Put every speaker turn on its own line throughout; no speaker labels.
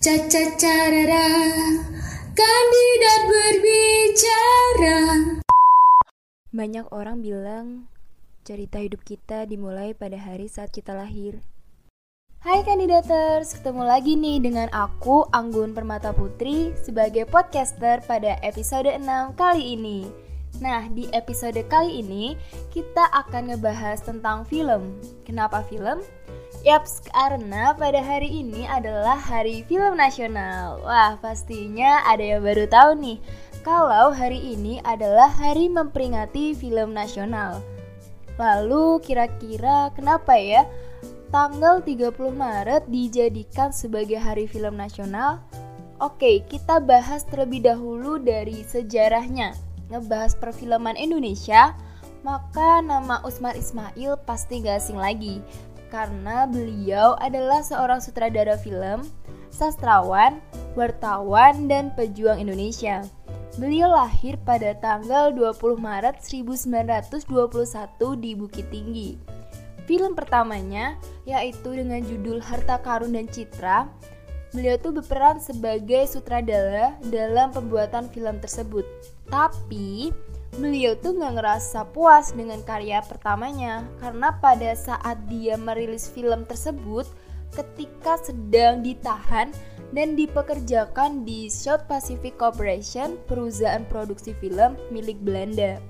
Caca carara, kandidat berbicara.
Banyak orang bilang cerita hidup kita dimulai pada hari saat kita lahir. Hai kandidaters, ketemu lagi nih dengan aku Anggun Permata Putri sebagai podcaster pada episode 6 kali ini. Nah, di episode kali ini kita akan ngebahas tentang film. Kenapa film? Yaps, karena pada hari ini adalah Hari Film Nasional. Wah, pastinya ada yang baru tahu nih kalau hari ini adalah hari memperingati film nasional. Lalu kira-kira kenapa ya tanggal 30 Maret dijadikan sebagai Hari Film Nasional? Oke, kita bahas terlebih dahulu dari sejarahnya. Ngebahas perfilman Indonesia, maka nama Usmar Ismail pasti gak asing lagi karena beliau adalah seorang sutradara film, sastrawan, wartawan, dan pejuang Indonesia. Beliau lahir pada tanggal 20 Maret 1921 di Bukit Tinggi. Film pertamanya yaitu dengan judul Harta Karun dan Citra. Beliau tuh berperan sebagai sutradara dalam pembuatan film tersebut. Tapi beliau tuh nggak ngerasa puas dengan karya pertamanya karena pada saat dia merilis film tersebut ketika sedang ditahan dan dipekerjakan di South Pacific Corporation, perusahaan produksi film milik Belanda.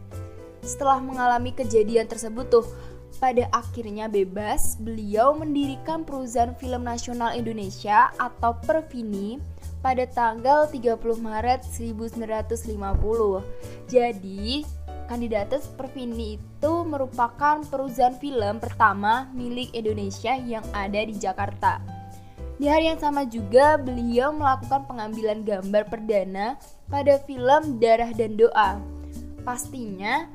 Setelah mengalami kejadian tersebut tuh, pada akhirnya bebas, beliau mendirikan perusahaan film nasional Indonesia atau Perfini pada tanggal 30 Maret 1950. Jadi, Kandidatus Perfini itu merupakan perusahaan film pertama milik Indonesia yang ada di Jakarta. Di hari yang sama juga beliau melakukan pengambilan gambar perdana pada film Darah dan Doa. Pastinya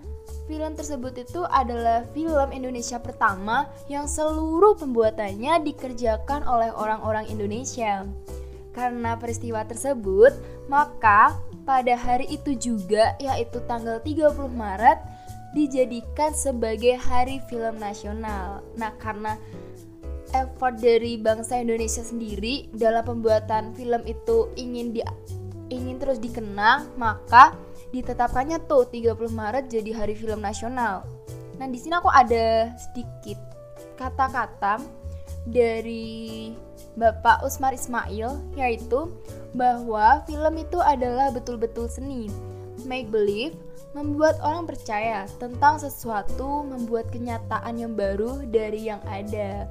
film tersebut itu adalah film Indonesia pertama yang seluruh pembuatannya dikerjakan oleh orang-orang Indonesia. Karena peristiwa tersebut, maka pada hari itu juga yaitu tanggal 30 Maret dijadikan sebagai Hari Film Nasional. Nah, karena effort dari bangsa Indonesia sendiri dalam pembuatan film itu ingin di ingin terus dikenang, maka ditetapkannya tuh 30 Maret jadi Hari Film Nasional. Nah, di sini aku ada sedikit kata-kata dari Bapak Usmar Ismail yaitu bahwa film itu adalah betul-betul seni. Make believe membuat orang percaya tentang sesuatu, membuat kenyataan yang baru dari yang ada.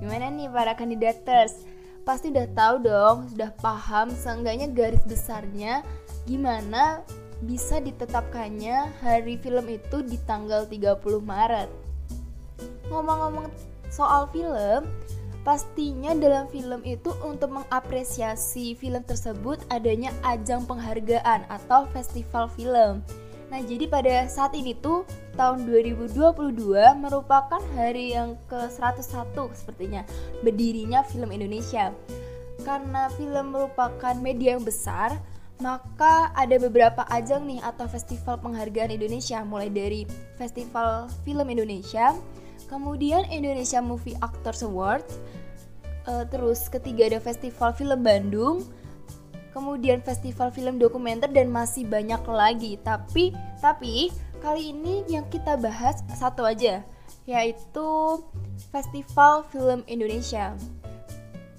Gimana nih para kandidaters? Pasti udah tahu dong, sudah paham seenggaknya garis besarnya gimana bisa ditetapkannya hari film itu di tanggal 30 Maret. Ngomong-ngomong soal film, Pastinya dalam film itu untuk mengapresiasi film tersebut adanya ajang penghargaan atau festival film. Nah, jadi pada saat ini tuh tahun 2022 merupakan hari yang ke-101 sepertinya berdirinya film Indonesia. Karena film merupakan media yang besar, maka ada beberapa ajang nih atau festival penghargaan Indonesia mulai dari Festival Film Indonesia, kemudian Indonesia Movie Actors Award, uh, terus ketiga ada Festival Film Bandung, kemudian Festival Film Dokumenter dan masih banyak lagi. Tapi tapi kali ini yang kita bahas satu aja, yaitu Festival Film Indonesia.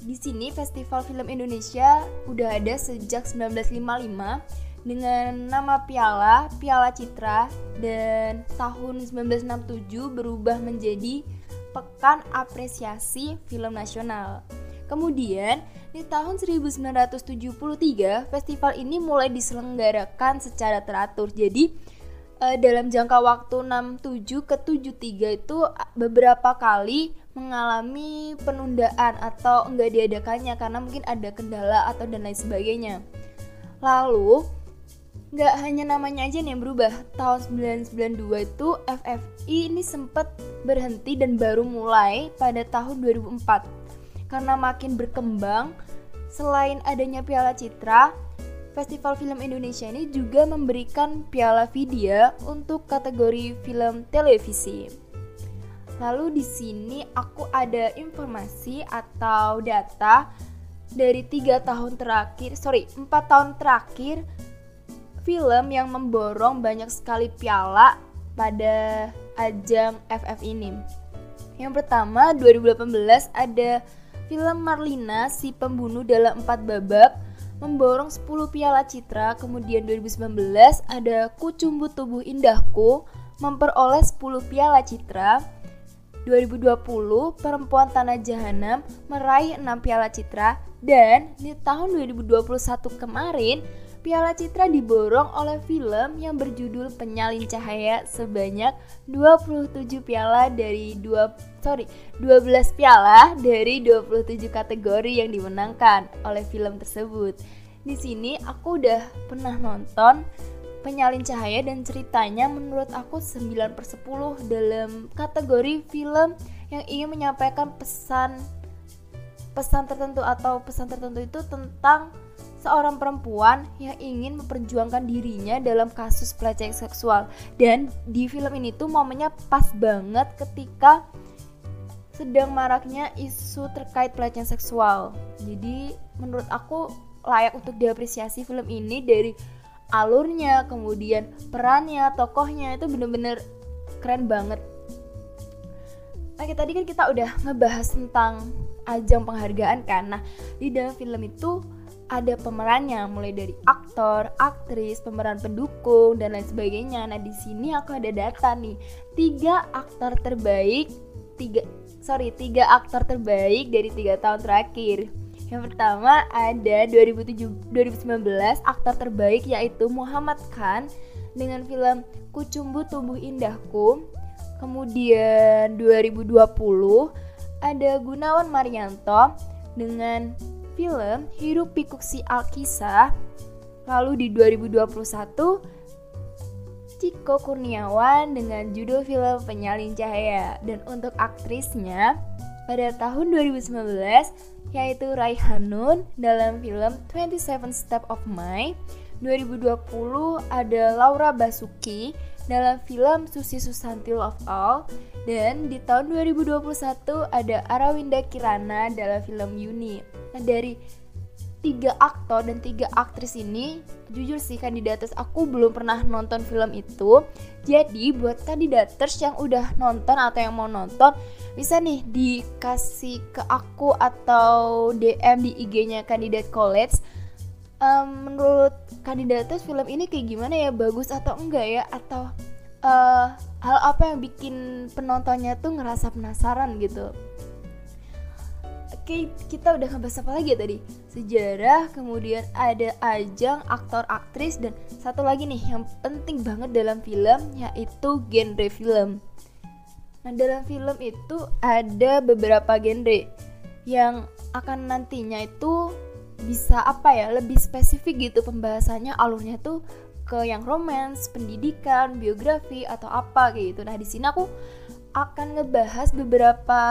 Di sini Festival Film Indonesia udah ada sejak 1955 dengan nama piala Piala Citra dan tahun 1967 berubah menjadi Pekan Apresiasi Film Nasional. Kemudian, di tahun 1973, festival ini mulai diselenggarakan secara teratur. Jadi, uh, dalam jangka waktu 67 ke 73 itu beberapa kali mengalami penundaan atau enggak diadakannya karena mungkin ada kendala atau dan lain sebagainya. Lalu nggak hanya namanya aja nih yang berubah tahun 1992 itu FFI ini sempat berhenti dan baru mulai pada tahun 2004 karena makin berkembang selain adanya Piala Citra Festival Film Indonesia ini juga memberikan Piala Vidya untuk kategori film televisi. Lalu di sini aku ada informasi atau data dari tiga tahun terakhir sorry empat tahun terakhir film yang memborong banyak sekali piala pada ajang FF ini. Yang pertama 2018 ada film Marlina si pembunuh dalam empat babak memborong 10 piala citra. Kemudian 2019 ada Kucumbu Tubuh Indahku memperoleh 10 piala citra. 2020 Perempuan Tanah Jahanam meraih 6 piala citra. Dan di tahun 2021 kemarin Piala Citra diborong oleh film yang berjudul Penyalin Cahaya sebanyak 27 piala dari dua sorry 12 piala dari 27 kategori yang dimenangkan oleh film tersebut. Di sini aku udah pernah nonton Penyalin Cahaya dan ceritanya menurut aku 9 per 10 dalam kategori film yang ingin menyampaikan pesan pesan tertentu atau pesan tertentu itu tentang seorang perempuan yang ingin memperjuangkan dirinya dalam kasus pelecehan seksual. Dan di film ini tuh momennya pas banget ketika sedang maraknya isu terkait pelecehan seksual. Jadi menurut aku layak untuk diapresiasi film ini dari alurnya kemudian perannya tokohnya itu bener-bener keren banget. Oke tadi kan kita udah ngebahas tentang ajang penghargaan karena di dalam film itu ada pemerannya mulai dari aktor, aktris, pemeran pendukung dan lain sebagainya. Nah di sini aku ada data nih tiga aktor terbaik tiga sorry tiga aktor terbaik dari tiga tahun terakhir. Yang pertama ada 2007, 2019 aktor terbaik yaitu Muhammad Khan dengan film Kucumbu Tubuh Indahku. Kemudian 2020 ada Gunawan Marianto dengan film Hirup Pikuk Si Alkisah. Lalu di 2021 Ciko Kurniawan dengan judul film Penyalin Cahaya dan untuk aktrisnya pada tahun 2019 yaitu Raihanun dalam film 27 Step of My 2020 ada Laura Basuki dalam film Susi Susanti Love All. Dan di tahun 2021 ada Arawinda Kirana dalam film Yuni. Nah dari tiga aktor dan tiga aktris ini jujur sih kandidates aku belum pernah nonton film itu. Jadi buat kandidates yang udah nonton atau yang mau nonton bisa nih dikasih ke aku atau DM di IG-nya kandidat college um, menurut kandidates film ini kayak gimana ya bagus atau enggak ya atau uh, hal apa yang bikin penontonnya tuh ngerasa penasaran gitu Oke, kita udah ngebahas apa lagi ya tadi? Sejarah, kemudian ada ajang aktor aktris dan satu lagi nih yang penting banget dalam film yaitu genre film. Nah, dalam film itu ada beberapa genre yang akan nantinya itu bisa apa ya, lebih spesifik gitu pembahasannya alurnya tuh ke yang romance, pendidikan, biografi atau apa gitu. Nah, di sini aku akan ngebahas beberapa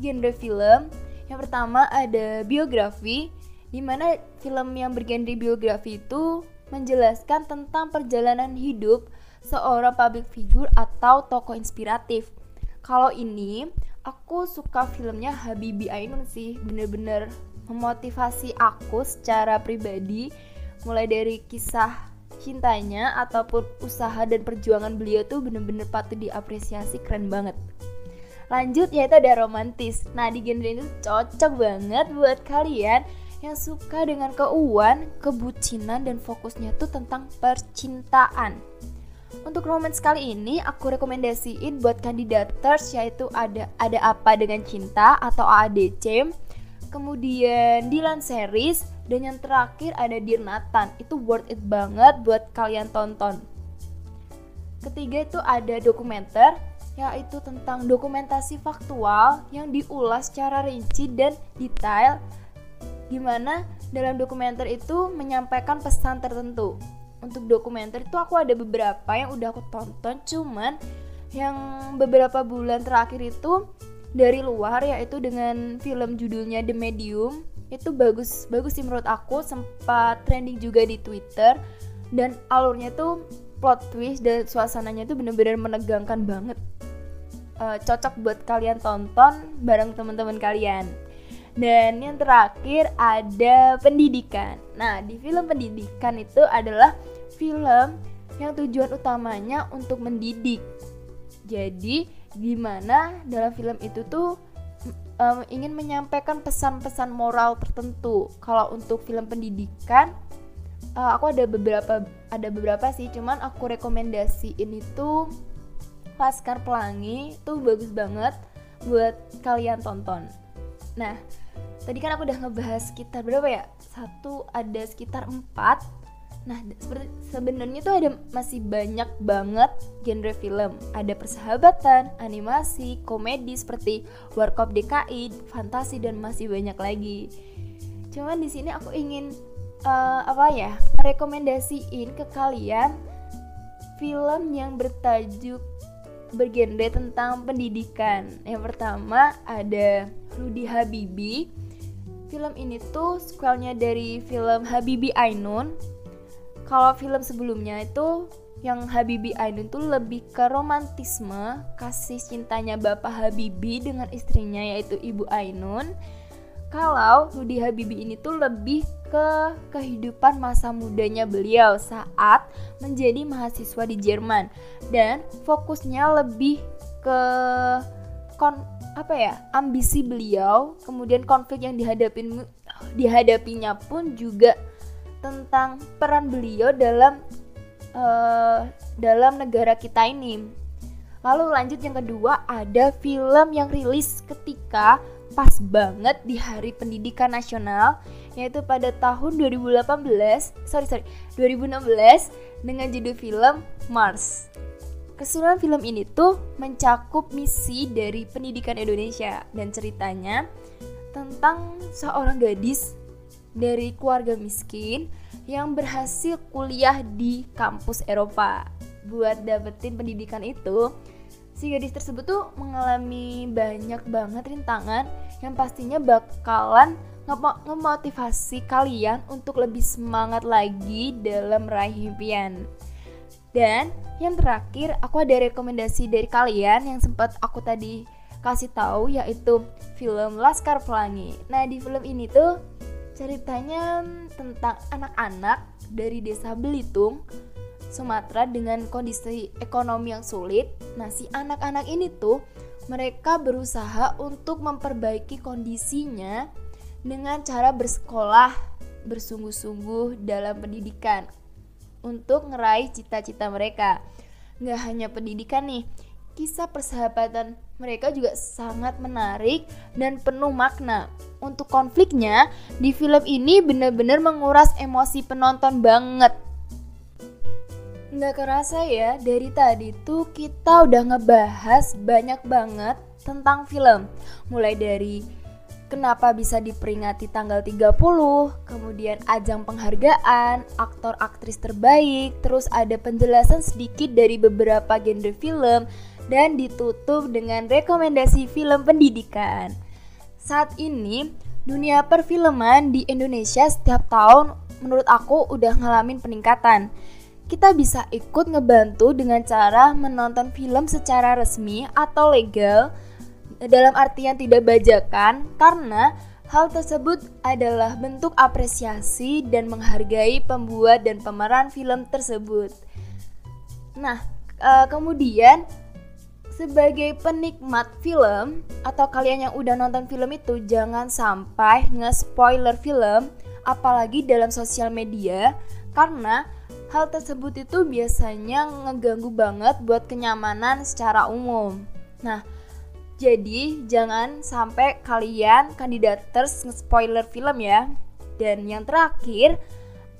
genre film yang pertama ada biografi, di mana film yang bergenre biografi itu menjelaskan tentang perjalanan hidup seorang public figure atau tokoh inspiratif. Kalau ini, aku suka filmnya Habibi Ainun sih, bener-bener memotivasi aku secara pribadi, mulai dari kisah cintanya ataupun usaha dan perjuangan beliau tuh bener-bener patut diapresiasi keren banget. Lanjut yaitu ada romantis. Nah di genre ini cocok banget buat kalian yang suka dengan keuuan, kebucinan, dan fokusnya tuh tentang percintaan. Untuk romance kali ini aku rekomendasiin buat kandidaters yaitu ada ada apa dengan cinta atau AADC, kemudian Dylan Series dan yang terakhir ada Dear Nathan. Itu worth it banget buat kalian tonton. Ketiga itu ada dokumenter yaitu tentang dokumentasi faktual yang diulas secara rinci dan detail gimana dalam dokumenter itu menyampaikan pesan tertentu. Untuk dokumenter itu aku ada beberapa yang udah aku tonton cuman yang beberapa bulan terakhir itu dari luar yaitu dengan film judulnya The Medium itu bagus bagus sih menurut aku sempat trending juga di Twitter dan alurnya tuh plot twist dan suasananya tuh bener-bener menegangkan banget uh, cocok buat kalian tonton bareng teman-teman kalian. Dan yang terakhir ada pendidikan. Nah, di film pendidikan itu adalah film yang tujuan utamanya untuk mendidik. Jadi, gimana dalam film itu tuh um, ingin menyampaikan pesan-pesan moral tertentu. Kalau untuk film pendidikan, uh, aku ada beberapa ada beberapa sih, cuman aku rekomendasiin itu Laskar Pelangi itu bagus banget buat kalian tonton. Nah, tadi kan aku udah ngebahas sekitar berapa ya? Satu ada sekitar empat. Nah, sebenarnya tuh ada masih banyak banget genre film. Ada persahabatan, animasi, komedi seperti Warkop DKI, fantasi dan masih banyak lagi. Cuman di sini aku ingin uh, apa ya? rekomendasiin ke kalian film yang bertajuk bergenre tentang pendidikan. Yang pertama ada Rudy Habibi. Film ini tuh sequelnya dari film Habibi Ainun. Kalau film sebelumnya itu yang Habibi Ainun tuh lebih ke romantisme, kasih cintanya Bapak Habibi dengan istrinya yaitu Ibu Ainun. Kalau Rudy Habibi ini tuh lebih ke kehidupan masa mudanya beliau saat menjadi mahasiswa di Jerman dan fokusnya lebih ke kon apa ya ambisi beliau kemudian konflik yang dihadapin dihadapinya pun juga tentang peran beliau dalam uh, dalam negara kita ini. Lalu lanjut yang kedua ada film yang rilis ketika pas banget di hari pendidikan nasional yaitu pada tahun 2018 sorry sorry 2016 dengan judul film Mars. Keseluruhan film ini tuh mencakup misi dari pendidikan Indonesia dan ceritanya tentang seorang gadis dari keluarga miskin yang berhasil kuliah di kampus Eropa. Buat dapetin pendidikan itu, si gadis tersebut tuh mengalami banyak banget rintangan yang pastinya bakalan ngemotivasi kalian untuk lebih semangat lagi dalam meraih impian. Dan yang terakhir, aku ada rekomendasi dari kalian yang sempat aku tadi kasih tahu yaitu film Laskar Pelangi. Nah, di film ini tuh ceritanya tentang anak-anak dari desa Belitung, Sumatera dengan kondisi ekonomi yang sulit. Nah, si anak-anak ini tuh mereka berusaha untuk memperbaiki kondisinya dengan cara bersekolah bersungguh-sungguh dalam pendidikan untuk ngeraih cita-cita mereka. Nggak hanya pendidikan nih, kisah persahabatan mereka juga sangat menarik dan penuh makna. Untuk konfliknya, di film ini benar-benar menguras emosi penonton banget. Nggak kerasa ya, dari tadi tuh kita udah ngebahas banyak banget tentang film. Mulai dari kenapa bisa diperingati tanggal 30, kemudian ajang penghargaan, aktor aktris terbaik, terus ada penjelasan sedikit dari beberapa genre film, dan ditutup dengan rekomendasi film pendidikan. Saat ini, dunia perfilman di Indonesia setiap tahun menurut aku udah ngalamin peningkatan. Kita bisa ikut ngebantu dengan cara menonton film secara resmi atau legal, dalam artian tidak bajakan karena hal tersebut adalah bentuk apresiasi dan menghargai pembuat dan pemeran film tersebut. Nah, e, kemudian sebagai penikmat film atau kalian yang udah nonton film itu jangan sampai nge-spoiler film apalagi dalam sosial media karena hal tersebut itu biasanya ngeganggu banget buat kenyamanan secara umum. Nah, jadi jangan sampai kalian kandidaters nge-spoiler film ya. Dan yang terakhir,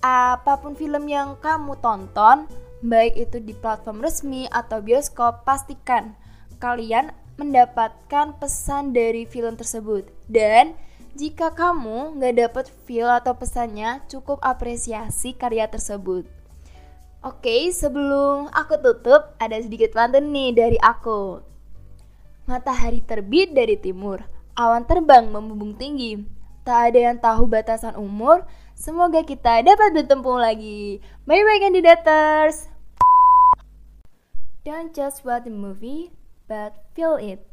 apa pun film yang kamu tonton, baik itu di platform resmi atau bioskop, pastikan kalian mendapatkan pesan dari film tersebut. Dan jika kamu nggak dapet feel atau pesannya, cukup apresiasi karya tersebut. Oke, sebelum aku tutup, ada sedikit pantun nih dari aku. Matahari terbit dari timur, awan terbang membumbung tinggi. Tak ada yang tahu batasan umur, semoga kita dapat bertemu lagi. Bye-bye candidators! Don't just watch the movie, but feel it.